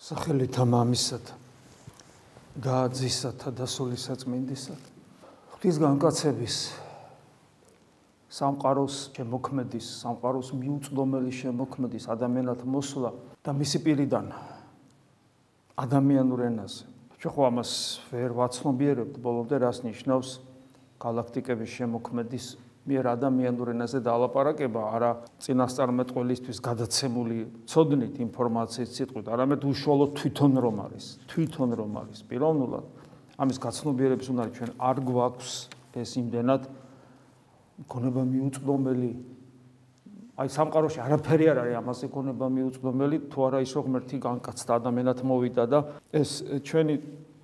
სახელითა მამისათა და ძისათა და სულისაწმინდისათა ღვთის განკაცების სამყაროს შემოქმედის სამყაროს მიუწვდომელი შემოქმედის ადამიანად მოსვლა და მისი პირიდან ადამიანურ ენაზე. ჩვენ ხო ამას ვერ ვაცნობიერებთ ბოლომდე რას ნიშნავს galaktikების შემოქმედის მიერ ადამიანურ ენაზე დაალაპარაკება არა წინასწარმეტყველისთვის გადაცემული ცოდნით ინფორმაციით სიტყვით, არამედ უშუალოდ თვითონ რომ არის, თვითონ რომ არის. პიროვნულად ამის გაცნობიერების უნარი ჩვენ არ გვაქვს ეს იმდენად გონება მიუწვდომელი. აი სამყაროში არაფერი არ არის ამაზე გონება მიუწვდომელი. თუ არა ის რომ ღმერთი განკაცდა ადამიანად მოვიდა და ეს ჩვენი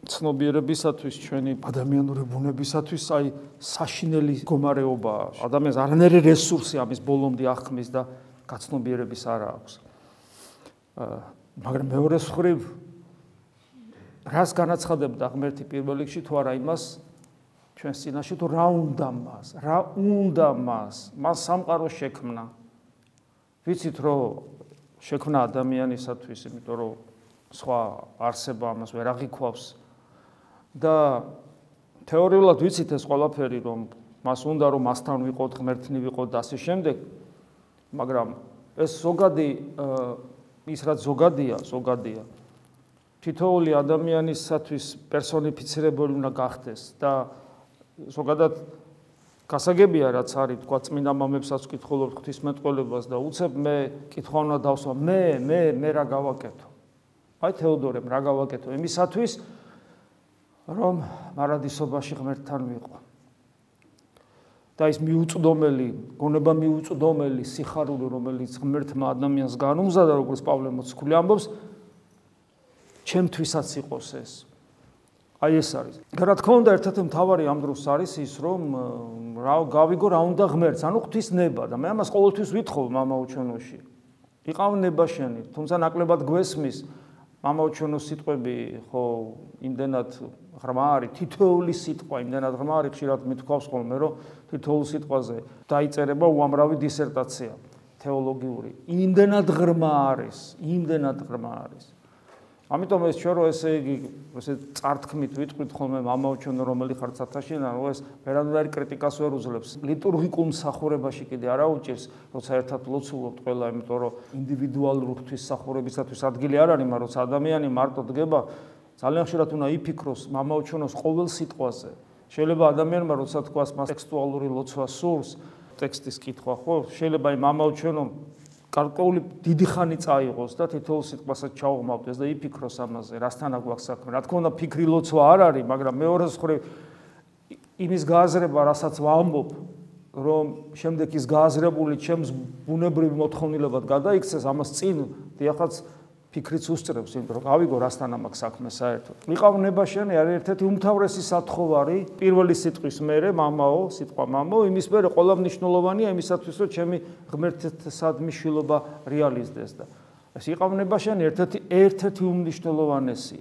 ცნობიერებისათვის ჩვენი ადამიანური ბუნებისათვის აი საშინელი გომარეობა ადამიანს არანაირი რესურსი ამის ბოლომდე აღქმის და გაცნობიერების არ აქვს. მაგრამ მეორე მხრივ რას განაცხადებდა ღმერთი პირველ რიგში თუ არა იმას ჩვენ სინაში თუ რა უნდა მას, რა უნდა მას, მას სამყარო შექმნა. ვიცით რომ შექმნა ადამიანისათვის, იმიტომ რომ სხვა არსება ამას ვერ აღიქვავს. და თეორიულად ვიცით ეს ყველაფერი რომ მას უნდა რომ მასთან ვიყოთ ღმერთნი ვიყოთ და ასე შემდეგ მაგრამ ეს ზოგადი ის რაც ზოგადია ზოგადია თითოეული ადამიანისათვის პერსონიფიცირებული უნდა გახდეს და ზოგადად გასაგებია რაც არის თქვა წმინდა მამებსაც ვკითხულობ ღვთისმეტყველებას და უცებ მე კითხვა უნდა დავსვა მე მე მე რა გავაკეთო? აი თეოდორემ რა გავაკეთო? იმისათვის რომ მარადისობაში ღმერთთან ვიყო. და ის მიუწვდომელი, გონება მიუწვდომელი სიხარული, რომელიც ღმერთმა ადამიანს განუმზადა, როგორც პავლე მოციქული ამბობს, ჩემთვისაც იყოს ეს. აი ეს არის. და რა თქმა უნდა, ერთ-ერთი მთავარი ამ დროს არის ის, რომ რა გავიგო რა უნდა ღმერთს, ანუ ღვთის ნება და მე ამას ყოველთვის ვითხოვ მამაუჩვენოში. იყავნება შენი, თუმცა ნაკლებად გვესმის მამაუჩვენოს სიტყვები, ხო, იმდენად ღრმა არის თითოეული სიტყვა იმდენად ღრმა არის ხშირად მithქვავს ხოლმე რომ თითოეულ სიტყვაზე დაიწერება უამრავი დისერტაცია თეოლოგიური. იმდენად ღრმა არის იმდენად ღრმა არის ამიტომ ეს ჩვენ რო ესე იგი ესე წართქმით ვიტყვით ხოლმე მამაოჩვენო რომელი ხარ ცათაშინა რო ეს ვერანაირი კრიტიკას ვერ უძლებს ლიტურგიკულ მსახურებაში კიდე არა უჭირს როცა ერთად ლოცულობთ ყველა იმიტომ რომ ინდივიდუალური ღვთისმსახურებისათვის ადგილი არ არის მაგრამ როცა ადამიანი მარტო დგება ძალიან ხშირად უნდა იფიქროს მამაოჩონოს ყოველ სიტყვაზე. შეიძლება ადამიანმა როცა თქვას მას ტექსტუალური ლოცვა სურს, ტექსტის კითხვა, ხო? შეიძლება აი მამაოჩონო გარკვეული დიდი ხანი წაიღოს და თითოეულ სიტყვასაც ჩაუღმავდეს და იფიქროს ამაზე, რასთან აგვაქვს საქმე. რა თქმა უნდა, ფიქრი ლოცვა არ არის, მაგრამ მეორე მხრივ იმის გააზრება, რასაც ვამბობ, რომ შემდეგ ის გააზრებული ჩემს ბუნებრივ მოთხოვნილებად გადაიქცეს, ამას წინ დიახაც ფიქრიც უსწრებს, იმიტომ რომ გავიგო რასთან ამაკ საქმე საერთოდ. მიყავნებაშენი არის ერთ-ერთი უმთავრესი სათხოვარი პირველი სიტყვის მერე მამაო, სიტყვა მამაო, იმის მერე ყველა მნიშვნელოვანია იმისათვის, რომ ჩემი ღმერთთსადმი შილობა რეალიზდეს და ეს იყავნებაშენი ერთ-ერთი ერთ-ერთი უმნიშვნელოვანესი.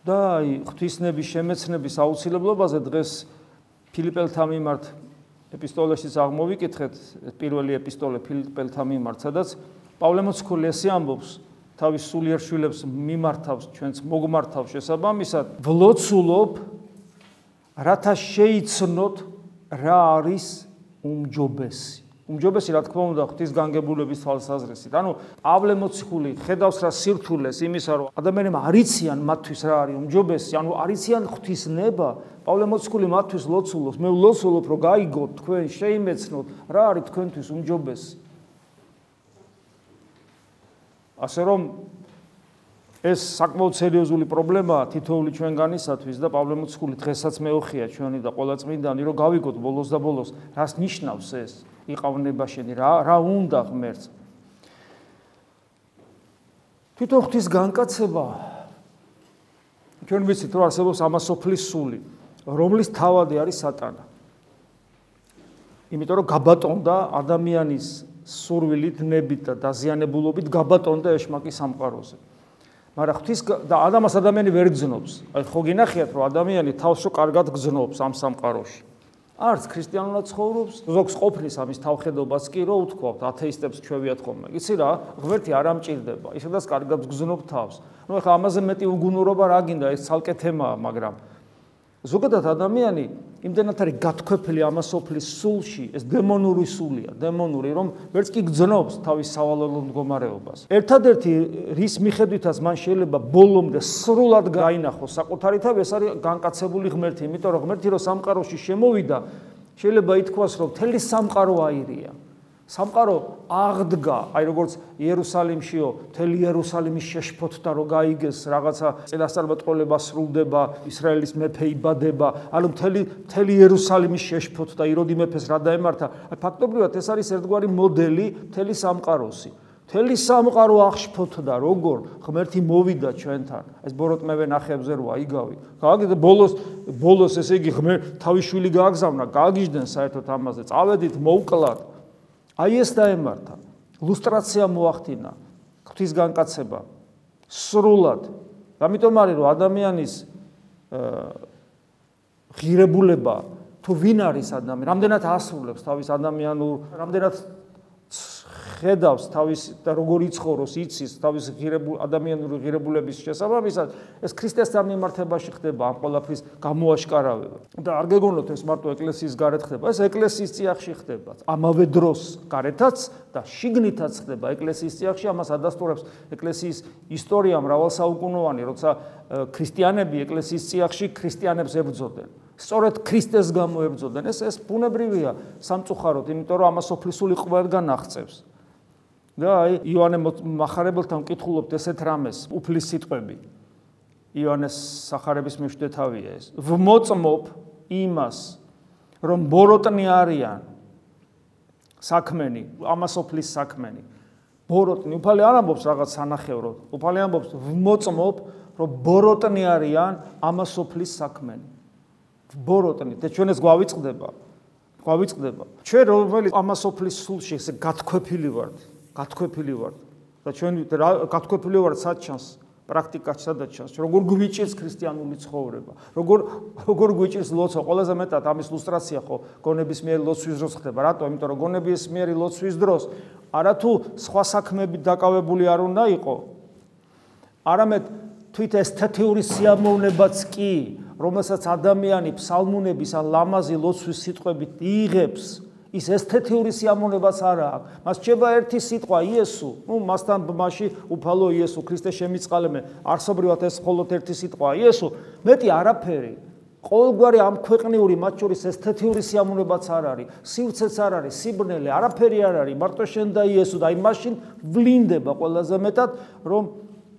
და აი ღვთისნების შემეცნების აუცილებლობაზე დღეს ფილიპელთა მიმართ ეპისტოლეშიც აღმოვიკითხეთ პირველი ეპისტოლე ფილიპელთა მიმართ, სადაც პავლე მოციქული ამბობს თავის სულიერ შვილებს მიმართავს ჩვენს მოგმართავს შესაბამისად ვლოცულობ რათა შეიცნოთ რა არის უმჯობესი. უმჯობესი რა თქმა უნდა ღვთის განგებულების თვალსაზრისით. ანუ პავლე მოციქული ხედავს რა სირთულეს იმისა რომ ადამიანებმა არიციან მათთვის რა არის უმჯობესი ანუ არიციან ღვთის ნება პავლე მოციქული მათთვის ლოცულობს. მე ვლოცულობ რომ გაიგოთ თქვენ შეიმეცნოთ რა არის თქვენთვის უმჯობესი ასე რომ ეს საკმაოდ სერიოზული პრობლემაა თითოეული ჩვენგანისათვის და პავლე მოციქული დღესაც მეოხია ჩვენი და ყველა წმინდანი რომ გავიგოთ ბოლოს და ბოლოს რას ნიშნავს ეს იყავნება შენი? რა რა უნდა ღმერთს? თვითონ ღვთის განკაცება. ჩვენ ვიცით რომ არსებობს ამასოფლის სული რომლის თავადი არის სატანა. იმიტომ რომ გაბატონდა ადამიანის სურვილით, ნებით და დაზიანებულობით გაბატონდა ეშმაკის სამყაროზე. მაგრამ ღვთის და ადამიანს ადამიანი ვერ გზნობს. აი ხო გინახიათ რომ ადამიანი თავს რო კარგად გზნობს ამ სამყაროში. არც ქრისტიანულად ცხოვრობს, ზოგს ყოფნის ამის თავხედობას კი რო უთქვავთ, ათეისტებს ჩვევიათ ხოლმე. იცი რა, ღმერთი არ ამჭირდება, ისედაც კარგად გზნობ თავს. ნუ ეხლა ამაზე მეტი უგუნურობა რა გინდა, ეს ცალკე თემაა, მაგრამ ზოგადად ადამიანი იმდენად არის გათქვეფილი ამასოფლის სულში, ეს დემონური სულია, დემონური, რომ ვერც კი გძნობს თავის სავალალო მდგომარეობას. ერთადერთი რის მიხედვითაც მან შეიძლება ბოლომდე სრულად გაინახოს საკუთარი თავი, ეს არის განკაცებული ღმერთი, იმიტომ რომ ღმერთი რო სამყაროში შემოვიდა, შეიძლება ითქვას, რომ თელი სამყარო აირია. სამყარო აღდგა, აი როგორც იერუსალიმშიო, მთელი იერუსალიმის შეშფოთდა რო გაიგეს რაღაცა წინასწარმეტყველება სრულდება, ისრაელის მეფე იბადება, ანუ მთელი მთელი იერუსალიმის შეშფოთდა, იროდი მეფეს რა დაემართა. აი ფაქტობრივად ეს არის ერთგვარი მოდელი მთელი სამყაროსი. მთელი სამყარო აღშფოთდა, როგორ ღმერთი მოვიდა ჩვენთან. ეს ბოროტმევე ნახებზე როა იგავი. გააგეთ ბოლოს ბოლოს ესე იგი ღმერთ თავის შვილი გააგზავნა, გააგიჟდნენ საერთოდ ამაზე. წავედით, მოუკლათ. აი ეს დაემართა. ლუსტრაცია მოახდინა. ღვთის განკაცება სრულად. ამიტომ არის რომ ადამიანის ღირებულება თუ ვინ არის ადამიანი, რამდენად ასრულებს თავის ადამიანურ, რამდენად ხედავს თავის და როგორ იცხოვროს, იცის თავის ღირებულ ადამიანური ღირებულების შესაბამისად, ეს ქრისტესთან მიმართებაში ხდება ამ ყოლაფრის გამოაშკარავება. და არ გეგონოთ ეს მარტო ეკლესიის გარეთ ხდება, ეს ეკლესიის წიაღში ხდება. ამავე დროს გარეთაც და შიგნითაც ხდება ეკლესიის წიაღში, ამას ადასტურებს ეკლესიის ისტორია მრავალსაუკუნოვანი, როცა ქრისტიანები ეკლესიის წიაღში ქრისტიანებს ებრძოდნენ. სწორედ ქრისტეს გამოებრძოდნენ. ეს ეს ბუნებრივია სამწუხაროდ, იმიტომ რომ ამას ოფლისული ყველგან აღწევს. და აი იოანე מחარებელთან მკითხულობთ ესეთ რამეს, უფლის სიტყვები. იოანეს სახარების მეშვიდეთავია ეს. ვმოწმობ იმას, რომ ბოროტნი არიან საქმენი, ამას ოფლის საქმენი. ბოროტნი, უფალი არ ამბობს რაღაც სანახევროდ. უფალი ამბობს ვმოწმობ, რომ ბოროტნი არიან ამას ოფლის საქმენი. ბოროტნი, და ჩვენ ეს გვავიწყდება. გვავიწყდება. ჩვენ რომელიც ამას ოფლის სულში ესე გათქვეფილი ვართ, გათქვეფილი ვარ. და ჩვენ გათქვეფილი ვარ საჩანს პრაქტიკაში სადაც ჩანს. როგორ გვიჭირს ქრისტიანული ცხოვრება? როგორ როგორ გვიჭირს ლოცვა? ყველაზე მეტად ამის ილუსტრაცია ხო გონების მიერ ლოცვის დროს ხდება. რატო? იმიტომ რომ გონების მიერ ლოცვის დროს არათუ სხვა საქმეები დაკავებული არ უნდა იყო. არამედ თვით ესთეთიური სიამოვნებაც კი რომელსაც ადამიანი ფსალმუნების ან ლამაზი ლოცვის სიტყვებით იღებს ის ესთეთიური სიამოვნებაც არა აქვს. მას შეება ერთი სიტყვა იესო. ნუ მასთან მასში უფალო იესო ქრისტე შემიწყალემე. არსობრივად ეს მხოლოდ ერთი სიტყვა იესო. მეტი არაფერი. ყოველგვარი ამ ქვეყნიური მათ შორის ესთეთიური სიამოვნებაც არ არის. სივრცეც არ არის, სიბნელე, არაფერი არ არის. მარტო შენ და იესო და აი მაშინ ვლინდება ყველაზე მეტად რომ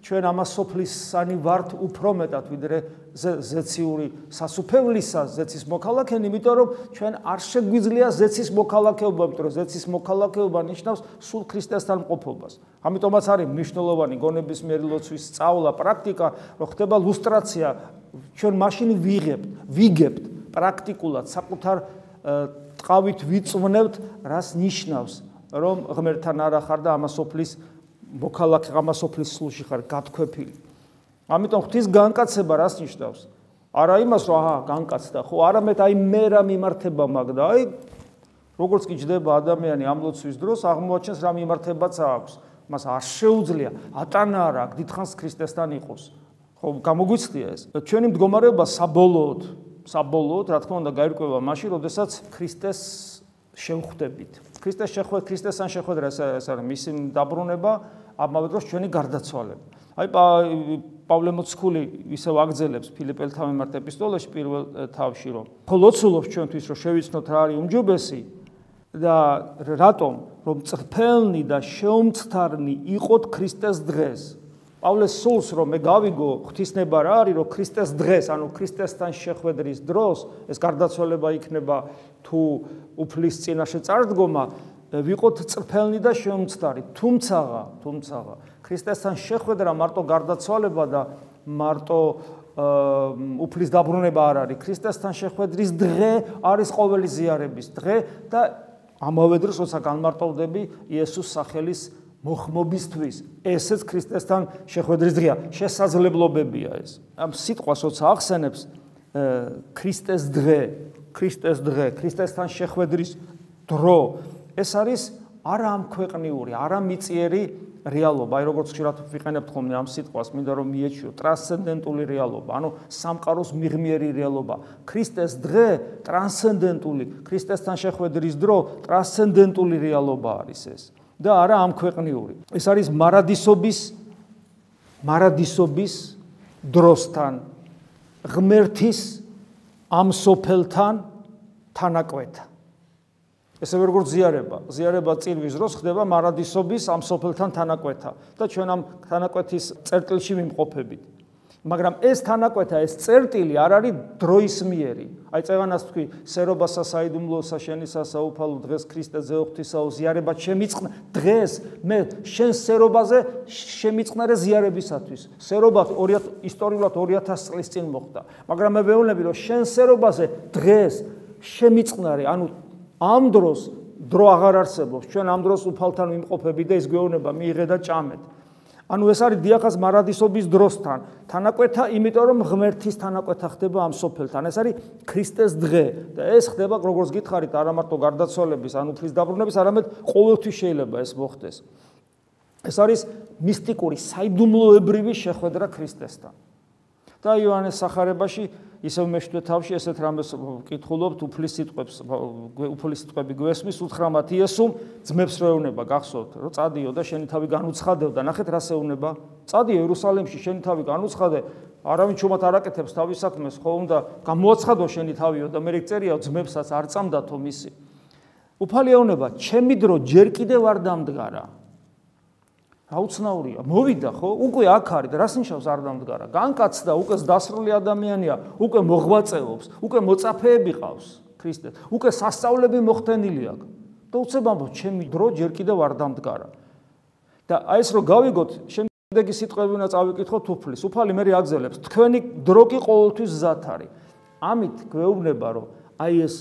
ჩვენ ამას სოფლისანი ვართ უფრო მეტად ვიდრე ზეციური სასუფევლისა ზეცის მოქალაქენი, იმიტომ რომ ჩვენ არ შეგვიძლია ზეცის მოქალაქეობა, იმიტომ რომ ზეცის მოქალაქეობა ნიშნავს სულ ქრისტესთან ყოფობას. ამიტომაც არის მნიშვნელოვანი გონების მიერ ლოცვის სწავლა, პრაქტიკა, რომ ხდება ლუსტრაცია, ჩვენ მაშინ ვიღებთ, ვიგებთ პრაქტიკულად საკუთარ ტყავით ვიწვნევთ, რას ნიშნავს, რომ ღმერთთან არ ახარ და ამას სოფლის მოქალაქე გამასოფლის სულში ხარ გათქვეფილი. ამიტომ ღვთის განკაცება რას ნიშნავს? არა იმას, რომ აჰა, განკაცდა, ხო, არამედ აი მე რა მიმართება მაგ და აი როგორც კი ჯდება ადამიანი ამლოცვის დროს, აღმოაჩენს რა მიმართებაც აქვს. მას არ შეუძლია ატანა რა, დიდხანს ქრისტესთან იყოს. ხო, გამოგვიცდია ეს. ჩვენი მდგომარეობა საბოლოოდ, საბოლოოდ, რა თქმა უნდა, გაირკვევა მაშინ, როდესაც ქრისტეს შევხვდებით. ქრისტეს შეხვედრა, ქრისტესთან შეხვედრა ეს არის მისი დაბრუნება, ამავე დროს ჩვენი გარდაცვალება. აი პავლე მოციქული ისევ აგძელებს ფილიპელთა მიმართ ეპისტოლეში პირველ თავში რომ ხოლოცულობს ჩვენთვის რომ შევიცნოთ რა არის უმჯობესი და რატომ რომ წრფელნი და შეუმცთარნი იყოთ ქრისტეს დღეს. პავლე სულს რომ მე გავიგო ღვთისნება რა არის რომ ქრისტეს დღეს ანუ ქრისტესთან შეხვედრის დროს ეს გარდაცვალება იქნება თუ უფლის წინაშე წარდგომა ვიყოთ წრფელნი და შეუმცდარი. თუმცაღა, თუმცაღა, ქრისტესთან შეხვედრა მარტო გარდაცვალება და მარტო უფლის დაბრუნება არ არის. ქრისტესთან შეხვედრის დღე არის ყოველი ზიარების დღე და ამავე დროს როცა განმარტოვდები იესოს სახელის მოხმობისთვის, ესეც ქრისტესთან შეხვედრის დღეა. შესაძლებლობებია ეს. ამ სიტყვას როცა ახსენებს ქრისტეს დღე ქრისტეს დღე, ქრისტესთან შეხვედრის დრო, ეს არის არა ამ ქვეყნიური, არა მიწიერი რეალობა, აი როგორც ხშირად ვიყენებთ ხოლმე ამ სიტყვას, მინდა რომ მიეჩვიო ტრანსცენდენტული რეალობა, ანუ სამყაროს მიღმიერი რეალობა. ქრისტეს დღე ტრანსცენდენტული, ქრისტესთან შეხვედრის დრო ტრანსცენდენტული რეალობა არის ეს და არა ამ ქვეყნიური. ეს არის მარადისობის მარადისობის დროსთან ღმერთის ამ სოფელთან თანაკვეთა ესე როგორც ზიარება, ზიარება წირვის დროს ხდება მარადისობის ამ სოფელთან თანაკვეთა და ჩვენ ამ თანაკვეთის წერტილში ვიმყოფებით. მაგრამ ეს თანაკვეთა, ეს წერტილი არ არის დროისმიერი. აი წეღანას თქვი, სერობასა საიდუმლოსა შენისა საუფალო დღეს ქრისტეზე ოხთისაო ზიარება შემიწყნა დღეს მე შენ სერობაზე შემიწყნარე ზიარებისათვის. სერობა 2000 ისტორიულად 2000 წლის წინ მოხდა. მაგრამ მე ვეუბნები რომ შენ სერობაზე დღეს შემიწყნარე, ანუ ამ დროს დრო აღარ არსებობს. ჩვენ ამ დროს უფალთან ვიმყოფები და ის გვეუბნება მიიღე და ჭამეთ. ანუ ეს არის დიახას მარადისობის დროსთან. თანაკვეთა, იმიტომ რომ ღმერთის თანაკვეთა ხდება ამ სოფელთან. ეს არის ქრისტეს დღე და ეს ხდება როგორც გითხარით, არა მარტო გარდაცვალების, ანუ თლის დაბრუნების, არამედ ყოველთვის შეიძლება ეს მოხდეს. ეს არის მისტიკური, საიდუმლოებრივი შეხვედრა ქრისტესთან. და იოანეს სახარებაში ისევ მეშვიდე თავში ესეთ რამეს ვკითხულობთ უფლის სიტყვებს უფლის სიტყვები გვესმის უთხრამათ იესუმ ძმებს როეუნება გახსოვთ რომ წადიო და შენი თავი განუცხადევ და ნახეთ რა შეუნება წადიო იერუსალიმში შენი თავი განუცხადე. არავინ ჩუმად არ აკეთებს თავის საქმეს ხო უნდა გამოაცხადო შენი თავიო და მე რეკწერიაო ძმებსაც არ წამდათო მისი. უფალეონება ჩემი დრო ჯერ კიდევ არ დამდგარა აუცნაურია. მოვიდა ხო? უკვე აქ არის და რას ნიშნავს არ დამდგარა? განკაცდა, უკვე დასრული ადამიანია, უკვე მოღვაწეობს, უკვე მოწაფეები ყავს ქრისტეს. უკვე სასწაულები მოხდენილი აქვს. და უცებამო ჩემი დრო ჯერ კიდევ არ დამდგარა. და აი ეს რო გავიგოთ, შემდეგი სიტყვები უნდა წავიკითხოთ უფლის. უფალი მე რეაგზელებს. თქვენი დრო კი ყოველთვის ზათ არის. ამით გვეუბნება, რომ აი ეს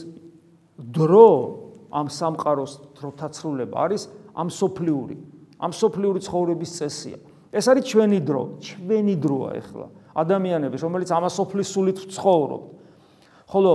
დრო ამ სამყაროს დროთაცრულება არის ამ სოფლიური ამ სოფლიური ცხოვრების წესია. ეს არის ჩვენი დრო, ჩვენი დროა ეხლა. ადამიანების, რომელიც ამ სოფლის სულით ცხოვრობ. ხოლო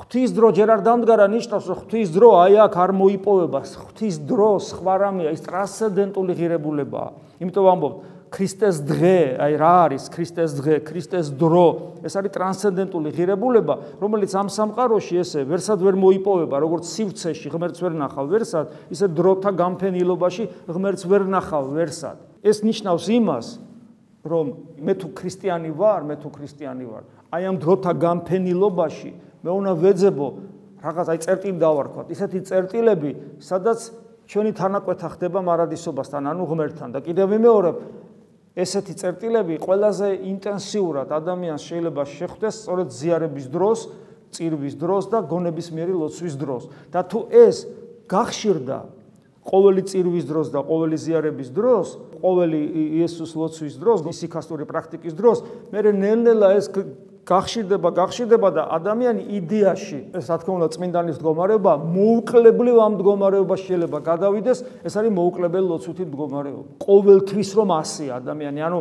ღვთის დრო ჯერ არ დამდგარა ნიშნავს, რომ ღვთის დრო აი აქ არ მოიპოვება. ღვთის დრო სხვა რამეა, ის ტრანსცენდენტული ღირებულებაა. იმიტომ ვამბობ, ქრისტეს დღე, აი რა არის ქრისტეს დღე, ქრისტეს დრო, ეს არის ტრანსცენდენტული ღირებულება, რომელიც ამ სამყაროში ესე ვერსად ვერ მოიპოვება, როგორც სივრცეში ღმერთს ვერ ნახავ ვერსად, ისე დროთა გამფენილობაში ღმერთს ვერ ნახავ ვერსად. ეს ნიშნავს იმას, რომ მე თუ ქრისტიანი ვარ, მე თუ ქრისტიანი ვარ, აი ამ დროთა გამფენილობაში მე უნდა ვეძებო რაღაც აი წერტილი დავარქვათ, ისეთი წერტილები, სადაც ჩვენი თანაკვეთა ხდება მარადისობასთან, ანუ ღმერთთან და კიდევ ვიმეორებ, ესეთი წერტილები ყველაზე ინტენსიურად ადამიანს შეიძლება შეხვდეს სწორედ ზიარების დროს, წირვის დროს და გონების მიერი ლოცვის დროს. და თუ ეს გახშირდა ყოველი წირვის დროს და ყოველი ზიარების დროს, ყოველი იესოს ლოცვის დროს, ისიქასტური პრაქტიკის დროს, მე ნელ-ნელა ეს გახშირდება, გახშირდება და ადამიანი იდეაში, ეს რა თქმა უნდა წმინდანის მდგომარეობა, მოუკლებლივ ამ მდგომარეობაში შეიძლება გადავიდეს, ეს არის მოუკლებელი ლოცვითი მდგომარეობა. ყოველთვის რომ ასია ადამიანი, ანუ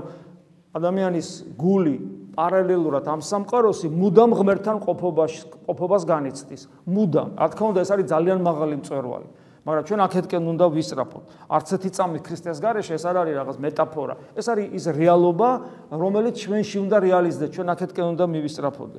ადამიანის გული პარალელურად ამ სამყაროსი მუდამ ღმერთთან ყოფობაში ყოფობას განიცდის. მუდამ. რა თქმა უნდა ეს არის ძალიან მაღალი მწვერვალი. მაგრამ ჩვენ აქეთკენ უნდა ვისწრაფოთ. არც ერთი წამი ქრისტეს გარეშე ეს არ არის რაღაც მეტაფორა. ეს არის ის რეალობა, რომელიც ჩვენში უნდა რეალიზდეს. ჩვენ აქეთკენ უნდა მივისწრაფოთ.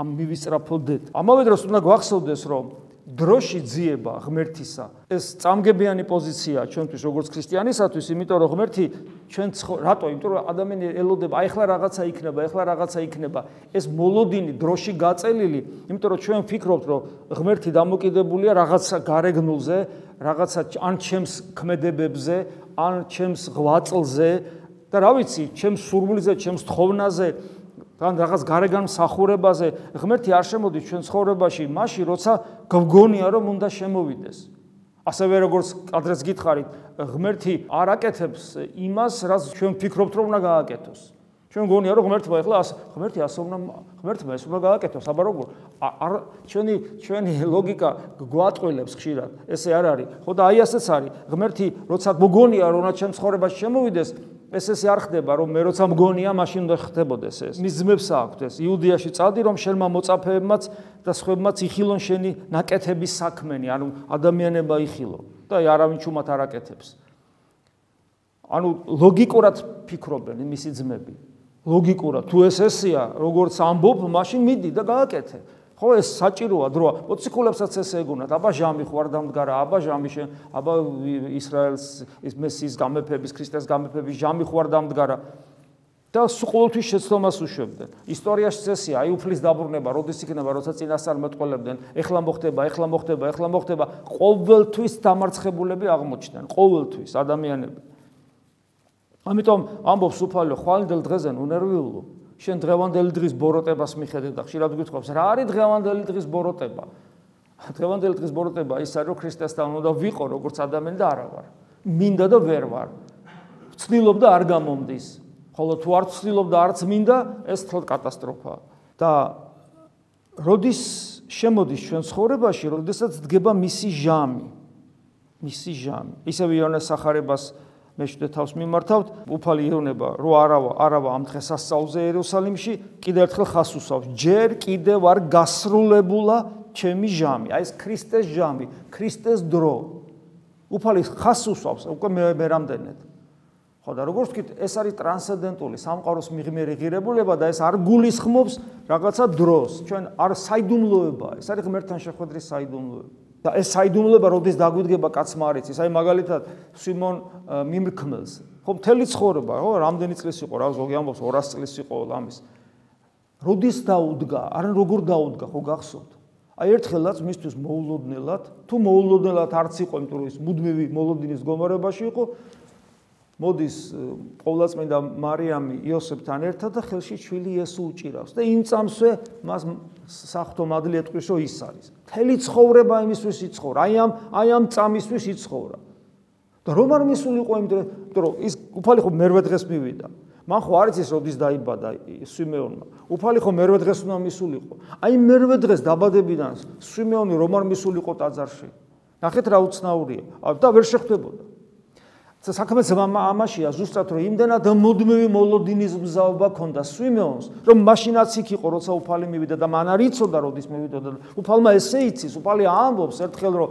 ამ მივისწრაფოთ. ამავე დროს უნდა გვახსოვდეს, რომ დროში ძიება ღმერთისა. ეს წამგებიანი პოზიცია ჩვენთვის როგორც ქრისტიანისათვის იმიტომ რომ ღმერთი ჩვენ რატო? იმიტომ რომ ადამიანი ელოდება აი ახლა რაღაცა იქნება ახლა რაღაცა იქნება. ეს მოლოდინი დროში გაწელილი. იმიტომ რომ ჩვენ ვფიქრობთ რომ ღმერთი დამოკიდებულია რაღაცა გარეგნულზე რაღაცა ან ჩემს ქმედებებზე ან ჩემს ღვაწლზე. და რა ვიცი ჩემს სურვილზე ჩემს თხოვნაზე თან რაღაც გარეგან მსახურებაზე ღმერთი არ შემოდის ჩვენ ცხოვრებაში მაშინ როცა გგონია რომ უნდა შემოვიდეს. ასევე როგორც ადრეს გითხარით ღმერთი არ აკეთებს იმას რაც ჩვენ ფიქრობთ რომ უნდა გააკეთოს. ჩვენ გონია რომ ღმერთმა ეხლა ღმერთი ასე უნდა ღმერთმა ეს უნდა გააკეთოს. აბა როგორ? არ ჩვენი ჩვენი ლოგიკა გვატყილებს ხშირად. ესე არ არის. ხო და აი ასეც არის. ღმერთი როცა გგონია რომ უნდა ჩვენ ცხოვრებაში შემოვიდეს ეს ესე არ ხდება, რომ მე როცა მგონია, მაშინ უნდა ხდებოდეს ეს. მის ძმებს აქვთ ეს. იუდიაში წადი, რომ შენმა მოწაფეებმაც და სხვებმაც იხილონ შენი ნაკეთების საქმენი, ანუ ადამიანება იხილო და არავინ ჩუმად არ აკეთებს. ანუ ლოგიკურად ფიქრობენ მისი ძმები. ლოგიკურად, თუ ეს ესეა, როგორც ამბობ, მაშინ მიდი და გააკეთე. ხო ეს საჭიროა დროა. მოციქულებსაც ესე ეგონათ. აბა ჟამი ხوار დამდგარა, აბა ჟამი შენ, აბა ისრაელს ის მესიის გამეფების, ქრისტეს გამეფების ჟამი ხوار დამდგარა. და ყოველთვის შეცდომას უშვებდნენ. ისტორიაში წესია, აი უფლის დაბრუნება, როდის იქნება, როცა წინასწარმეტყველებდნენ, ეხლა მოხდება, ეხლა მოხდება, ეხლა მოხდება, ყოველთვის დამარცხებულები აღმოჩნდნენ, ყოველთვის ადამიანები. ამიტომ ამბობს უფალო, ხვალდელ დღეზე უნერვიულო. შენ დღევანდელი დღის ბოროტებას მიხედავ და ხშირად გითხობს რა არის დღევანდელი დღის ბოროტება? დღევანდელი დღის ბოროტება ის არის რომ ქრისტესთან უნდა ვიყო როგორც ადამიანი და არა ვარ. მინდა და ვერ ვარ. ვცდილობ და არ გამომდის. ხოლო თუ არ ვცდილობ და არც მინდა ეს თლ კატასტროფაა. და როდის შემოდის ჩვენ ცხოვრებაში როდესაც დგება მისი ჟამი? მისი ჟამი. ისევ იონეს სახარებას მე შედე თავს მიმართავთ, უფალი ირონება, რო არავა, არავა ამ დღესასწაულზე იერუსალიმში, კიდევ ერთხელ ხას უსავს. ჯერ კიდევ არ გასრულებულა ჩემი ჟამი, აი ეს ქრისტეს ჟამი, ქრისტეს დრო. უფალი ხას უსავს, უკვე მე მე რამდენად. ხო და როგორც ვთქვით, ეს არის ტრანსცენდენტული სამყაროს მიღმერი ღირებულება და ეს არ გულისხმობს რაღაცა დროს. ჩვენ არ საიდუმლოებაა, ეს არის ღმერთთან შეხვედრის საიდუმლოება. და ეს საიდუმლოება როდის დაგვიდგება კაცმა არ იცის აი მაგალითად სიმონ მიმრქმელს ხო მთელი ცხოვრება ხო რამდენი წლის იყო? რა ზოგი ამბობს 200 წლის იყო ლამის. როდის დაუდგა? არ როგორ დაუდგა? ხო გახსოვთ. აი ერთხელაც მისთვის მოულოდნელად თუ მოულოდნელად არც იყო იმიტომ რომ ის მუდმივი მოლოდინის გომარებაში იყო მოდის ყოვლადწმინდა მარიამი იოსებთან ერთად და ხელში ჩვილი იესო უჭირავს და იმ წამსვე მას საფრთხო მადლი ეტყვის რომ ის არის. მთელი ცხოვრება იმისთვის იცხოვრა, აი ამ აი ამ წამისთვის იცხოვრა. და რომ არ მისულიყო იმიტომ რომ ის უფალი ხო მერვე დღეს მივიდა. მან ხო არ იცის როდის დაიბადა სვიმეონმა. უფალი ხო მერვე დღეს უნდა მისულიყო. აი მერვე დღეს დაბადებიდან სვიმეონი რომ არ მისულიყო ტაძარში. ნახეთ რა უცნაურია. და ვერ შეხვდებოდა. საქმე ამაშია ზუსტად რომ იმდენად მოდმევი მოლოდინის მზაობა ჰქონდა სვიმეონს რომ მაშინაც იქ იყო როცა უფალი მივიდა და მან არ იცოდა როდის მივიდოდა უფალმა ესე იცის უფალი ამბობს ერთხელ რომ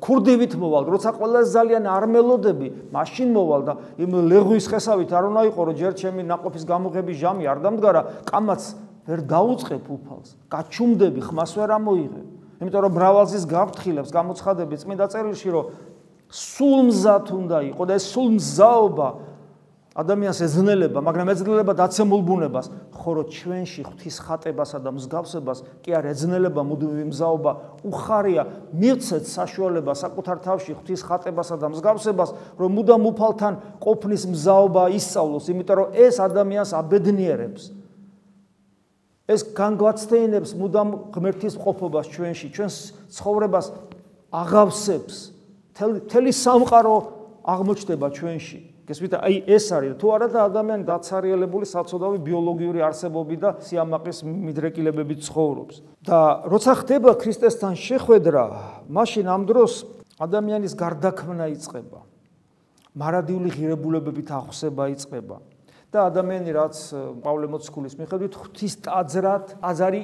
ქურდებით მოვალ როცა ყველას ძალიან არ მელოდები მაშინ მოვალ და იმ ლეღვის ხესავით არ უნდა იყო რომ ჯერ ჩემი ناقოფის გამოღების ჟამი არ დამდგარა კამაც ვერ დაუწყებ უფალს გაჩუმდები ხმას ვერ ამოიღებ. იმიტომ რომ მრავალზის გავფრთხილებს გამოცხადები წმინდა წერილში რომ სულ მზად უნდა იყო და ეს სულ მზაობა ადამიანს ეძნელება, მაგრამ ეძნელება დაცემულ ბუნებას, ხოლო ჩვენში ღვთის ხატებასა და მსგავსებას კი არ ეძნელება მუდმივი მზაობა, უხარია მიცეთ საშუალება საკუთარ თავში ღვთის ხატებასა და მსგავსებას, რომ მუდამ უფალთან ყოფნის მზაობა ისწავლოს, იმიტომ რომ ეს ადამიანს აბედნიერებს. ეს განგვაცდენებს მუდამ ღმერთის ყოფობას ჩვენში, ჩვენს ცხოვრებას აღავსებს. თელი სამყარო აღმოჩნდება ჩვენში. გესმით, აი ეს არის თუ არა და ადამიანი დაცარიელებული საწოდავი ბიოლოგიური არსებობი და სიამაყის მიდრეკილებები ცხოვრობს. და როცა ხდება ქრისტესთან შეხვედრა, მაშინ ამ დროს ადამიანის გარდაქმნა იწყება. მარადიული ღირებულებებით ახსება იწყება. და ადამიანი რაც პავლე მოციქულის მიხედვით ღვთის ტაძრად, აზარი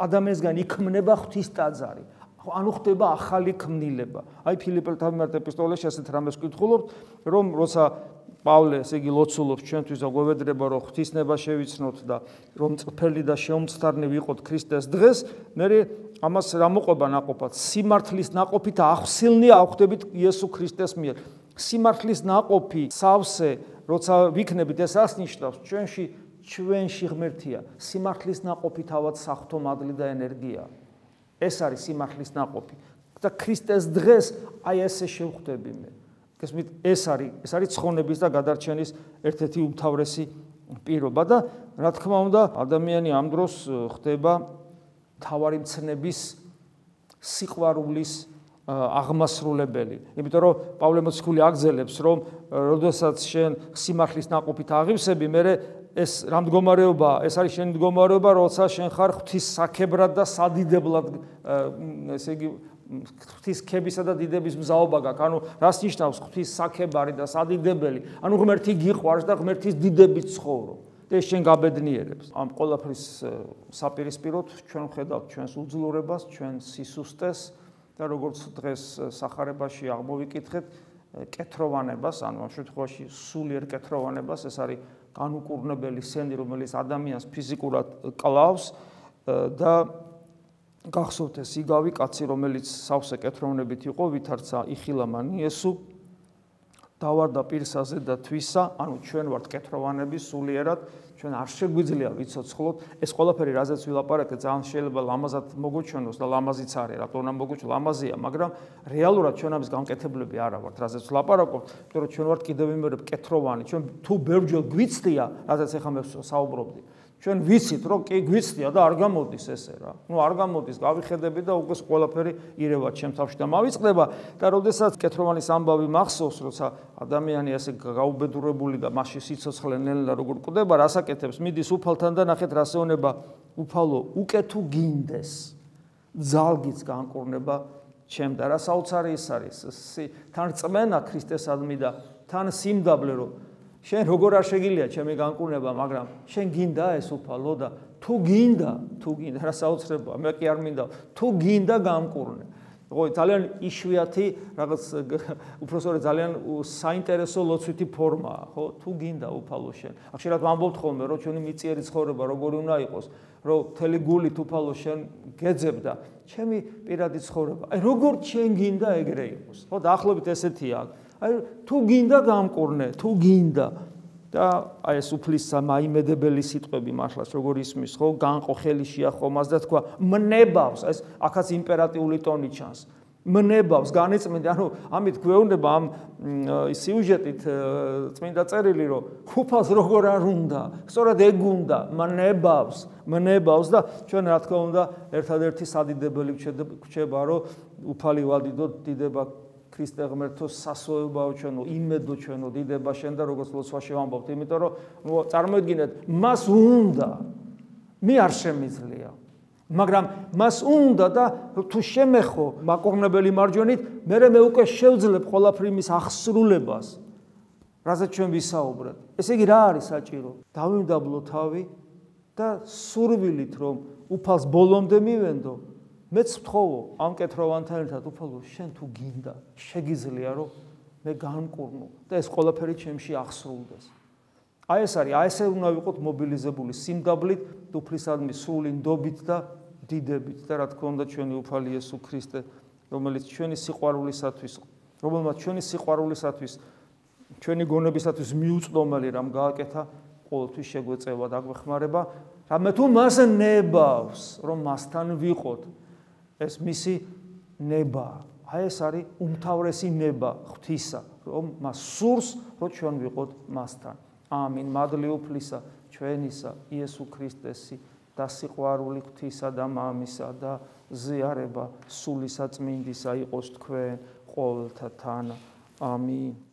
ადამიანისგან იქმნება ღვთის ტაძარი. ანუ ხდება ახალი ქმნილება. აი ფილიპელთა მიმართ ეპისტოლეში ასეთ რამეს გკითხულობთ, რომ როცა პავლე ესე იგი ლოცულობს ჩვენთვის აგვევედრება რომ ღვთისნება შევიცნოთ და რომ წფელი და შეუმცდარნი ვიყოთ ქრისტეს დღეს, მე ამას რა მოყვება ناقოფად? სიმართლის ناقოფით აღსილნი აღხვდებით იესო ქრისტეს მიერ. სიმართლის ناقოფი, სავსე, როცა ვიქნებით, ეს რას ნიშნავს? ჩვენში ჩვენში ღმერთია. სიმართლის ناقოფი თავად სახთო მადლი და ენერგიაა. ეს არის სიმართლის ناყოფი და ქრისტეს დღეს აი ესე შევხვდები მე. გესმით, ეს არის ეს არის ცხონების და გადარჩენის ერთ-ერთი უმთავრესი პირობა და რა თქმა უნდა, ადამიანი ამ დროს ხდება თავარი მცნების სიყვარულის აღმასრულებელი. იმიტომ რომ პავლე მოციქული აგზელებს, რომ როდესაც შენ სიმართლის ناყოფით აღივსები, მერე ეს რა მდგომარეობა, ეს არის შენი მდგომარეობა, როცა შენ ხარ ღვთის საქებრად და სადიდებლად, ესე იგი ღვთის ქებისა და დიდების მზაობა გაქვს. ანუ რას ნიშნავს ღვთის საქებარი და სადიდებელი? ანუ ღმერთი გიყვარს და ღმერთის დიდებით ცხოვრობ. და შენ გაბედნიერებს. ამ ყოლაფრის საპირისპიროდ ჩვენ ვხედავთ ჩვენს უძლურებას, ჩვენ სისუსტეს და როგორც დღეს სახარებაში აღმოვიკითხეთ, კეთროვანებას, ანუ ამ შემთხვევაში სულიერ კეთროვანებას, ეს არის განუკურნებელი სენი, რომელიც ადამიანს ფიზიკურად კლავს და გახსოვთ ეს იგავი კაცი, რომელიც სავსე კეთროვნებით იყო, ვითარცა იხილა მან იესო დავარდა პირსაზე და თვისა, ანუ ჩვენ ვართ კეთროვანები სულიერად, ჩვენ არ შეგვიძლია ვიცოცხლოთ. ეს ყველაფერი რაზეც ვილაპარაკე, ძალიან შეიძლება ლამაზად მოგოჩვენოს და ლამაზიც არის, რატომ უნდა მოგოჩვენოს? ლამაზია, მაგრამ რეალურად ჩვენ ამის გამკეთებლები არა ვართ, რაზეც ვილაპარაკობ, იმიტომ რომ ჩვენ ვართ კიდევ იმერებ კეთროვანი, ჩვენ თუ ბევრჯერ გვიცდია, რაზეც ახლა მე საუბრობდი. ჩვენ ვიცით რომ კი გვიცდია და არ გამოდის ესე რა. ნუ არ გამოდის, გავიხედები და უკვე ყველაფერი ირევა ჩემ თავში და მავიწყდება და როდესაც კეთროვანის ამბავი მახსოვს, როცა ადამიანი ასე გაუბედურებული და მასში სიცოცხლე ნელა როგორ კვდება, რასაკეთებს, მიდის უფალთან და ნახეთ რასეონება უფალო, უკვე თუ გინდეს, ძალგიც განკურნება ჩემ და რა საოცარი ის არის. თან წმენა ქრისტესადმი და თან სიმდაბლე რომ შენ როგორ არ შეგილია ჩემი განკურნება, მაგრამ შენ გინდა ეს უფალო და თუ გინდა, თუ გინდა, რა საოცრებაა, მე კი არ მინდა, თუ გინდა გამკურნე. ხო, ძალიან იშვიათი რაღაც უფრო სწორედ ძალიან საინტერესო ლოცვითი ფორმაა, ხო? თუ გინდა უფალო შენ. ახშირად ვამბობთ ხოლმე, რომ ჩვენი მიწიერი ცხოვრება როგორი უნდა იყოს, რომ მთელი გულით უფალო შენ გეძებდა ჩემი პირადი ცხოვრება. აი, როგორ შენ გინდა ეგრე იყოს. ხო, დაახლოებით ესეთია აქ. აი თუ გინდა გამკურნე, თუ გინდა. და აი ეს უფლისა მაიმედებელი სიტყვები მართლაც როგორ ისმის ხო? განყო ხელი შეახო მას და თქვა მნებავს ეს ახაც იმპერატიული ტონი ჩანს. მნებავს განეწმინდა. ანუ ამით გვეუბნება ამ სიუჟეტით წმინდა წერილი რომ უფალს როგორ არ უნდა? სწორად ეგ უნდა. მნებავს მნებავს და ჩვენ რა თქმა უნდა ერთადერთი სადიდებელი გვჩება რომ უფალი ვადიდოთ დიდება ქრისტე ღმერთო სასოებაო ჩვენო იმედო ჩვენო დიდება შენ და როგორც ლოცვაში ვამბობთ იმიტომ რომ წარმოიდგინეთ მას უნდა მე არ შემიძლია მაგრამ მას უნდა და თუ შემეხო მაკურნებელი მარჯვენით მე მე უკვე შევძლებ ყოლაფრი მის აღსრულებას რაზეც ჩვენ ვისაუბრეთ. ესე იგი რა არის საჭირო? დავიმდაბლო თავი და სურვილით რომ უფალს ბოლომდე მივენდო მეც ვთხოვო ამ კეთროვანთან ერთად უფალო შენ თუ გინდა შეგიძლია რომ მე განკურნო და ეს ყველაფერი ჩემში აღსრულდეს. აი ეს არის აი ესე უნდა ვიყოთ მობილიზებული სიმდაბლით უფლისადმი სრული ნდობით და დიდებით და რა თქმა უნდა ჩვენი უფალი იესო ქრისტე რომელიც ჩვენი სიყვარულისათვის რომელმაც ჩვენი სიყვარულისათვის ჩვენი გონებისათვის მიუწდომელი რამ გააკეთა ყოველთვის შეგვეწევა და გვეხმარება რამე თუ მას ნებავს რომ მასთან ვიყოთ ეს მისი ნება. აი ეს არის უმთავრესი ნება ღვთისა, რომ მას სურს, რომ ჩვენ ვიყოთ მასთან. ამინ. მადლი უფლისა ჩვენისა იესო ქრისტესი და სიყვარული ღვთისა და მამისა და ზიარება სულისა წმინდისა იყოს თქვენ ყოველთა თან. ამინ.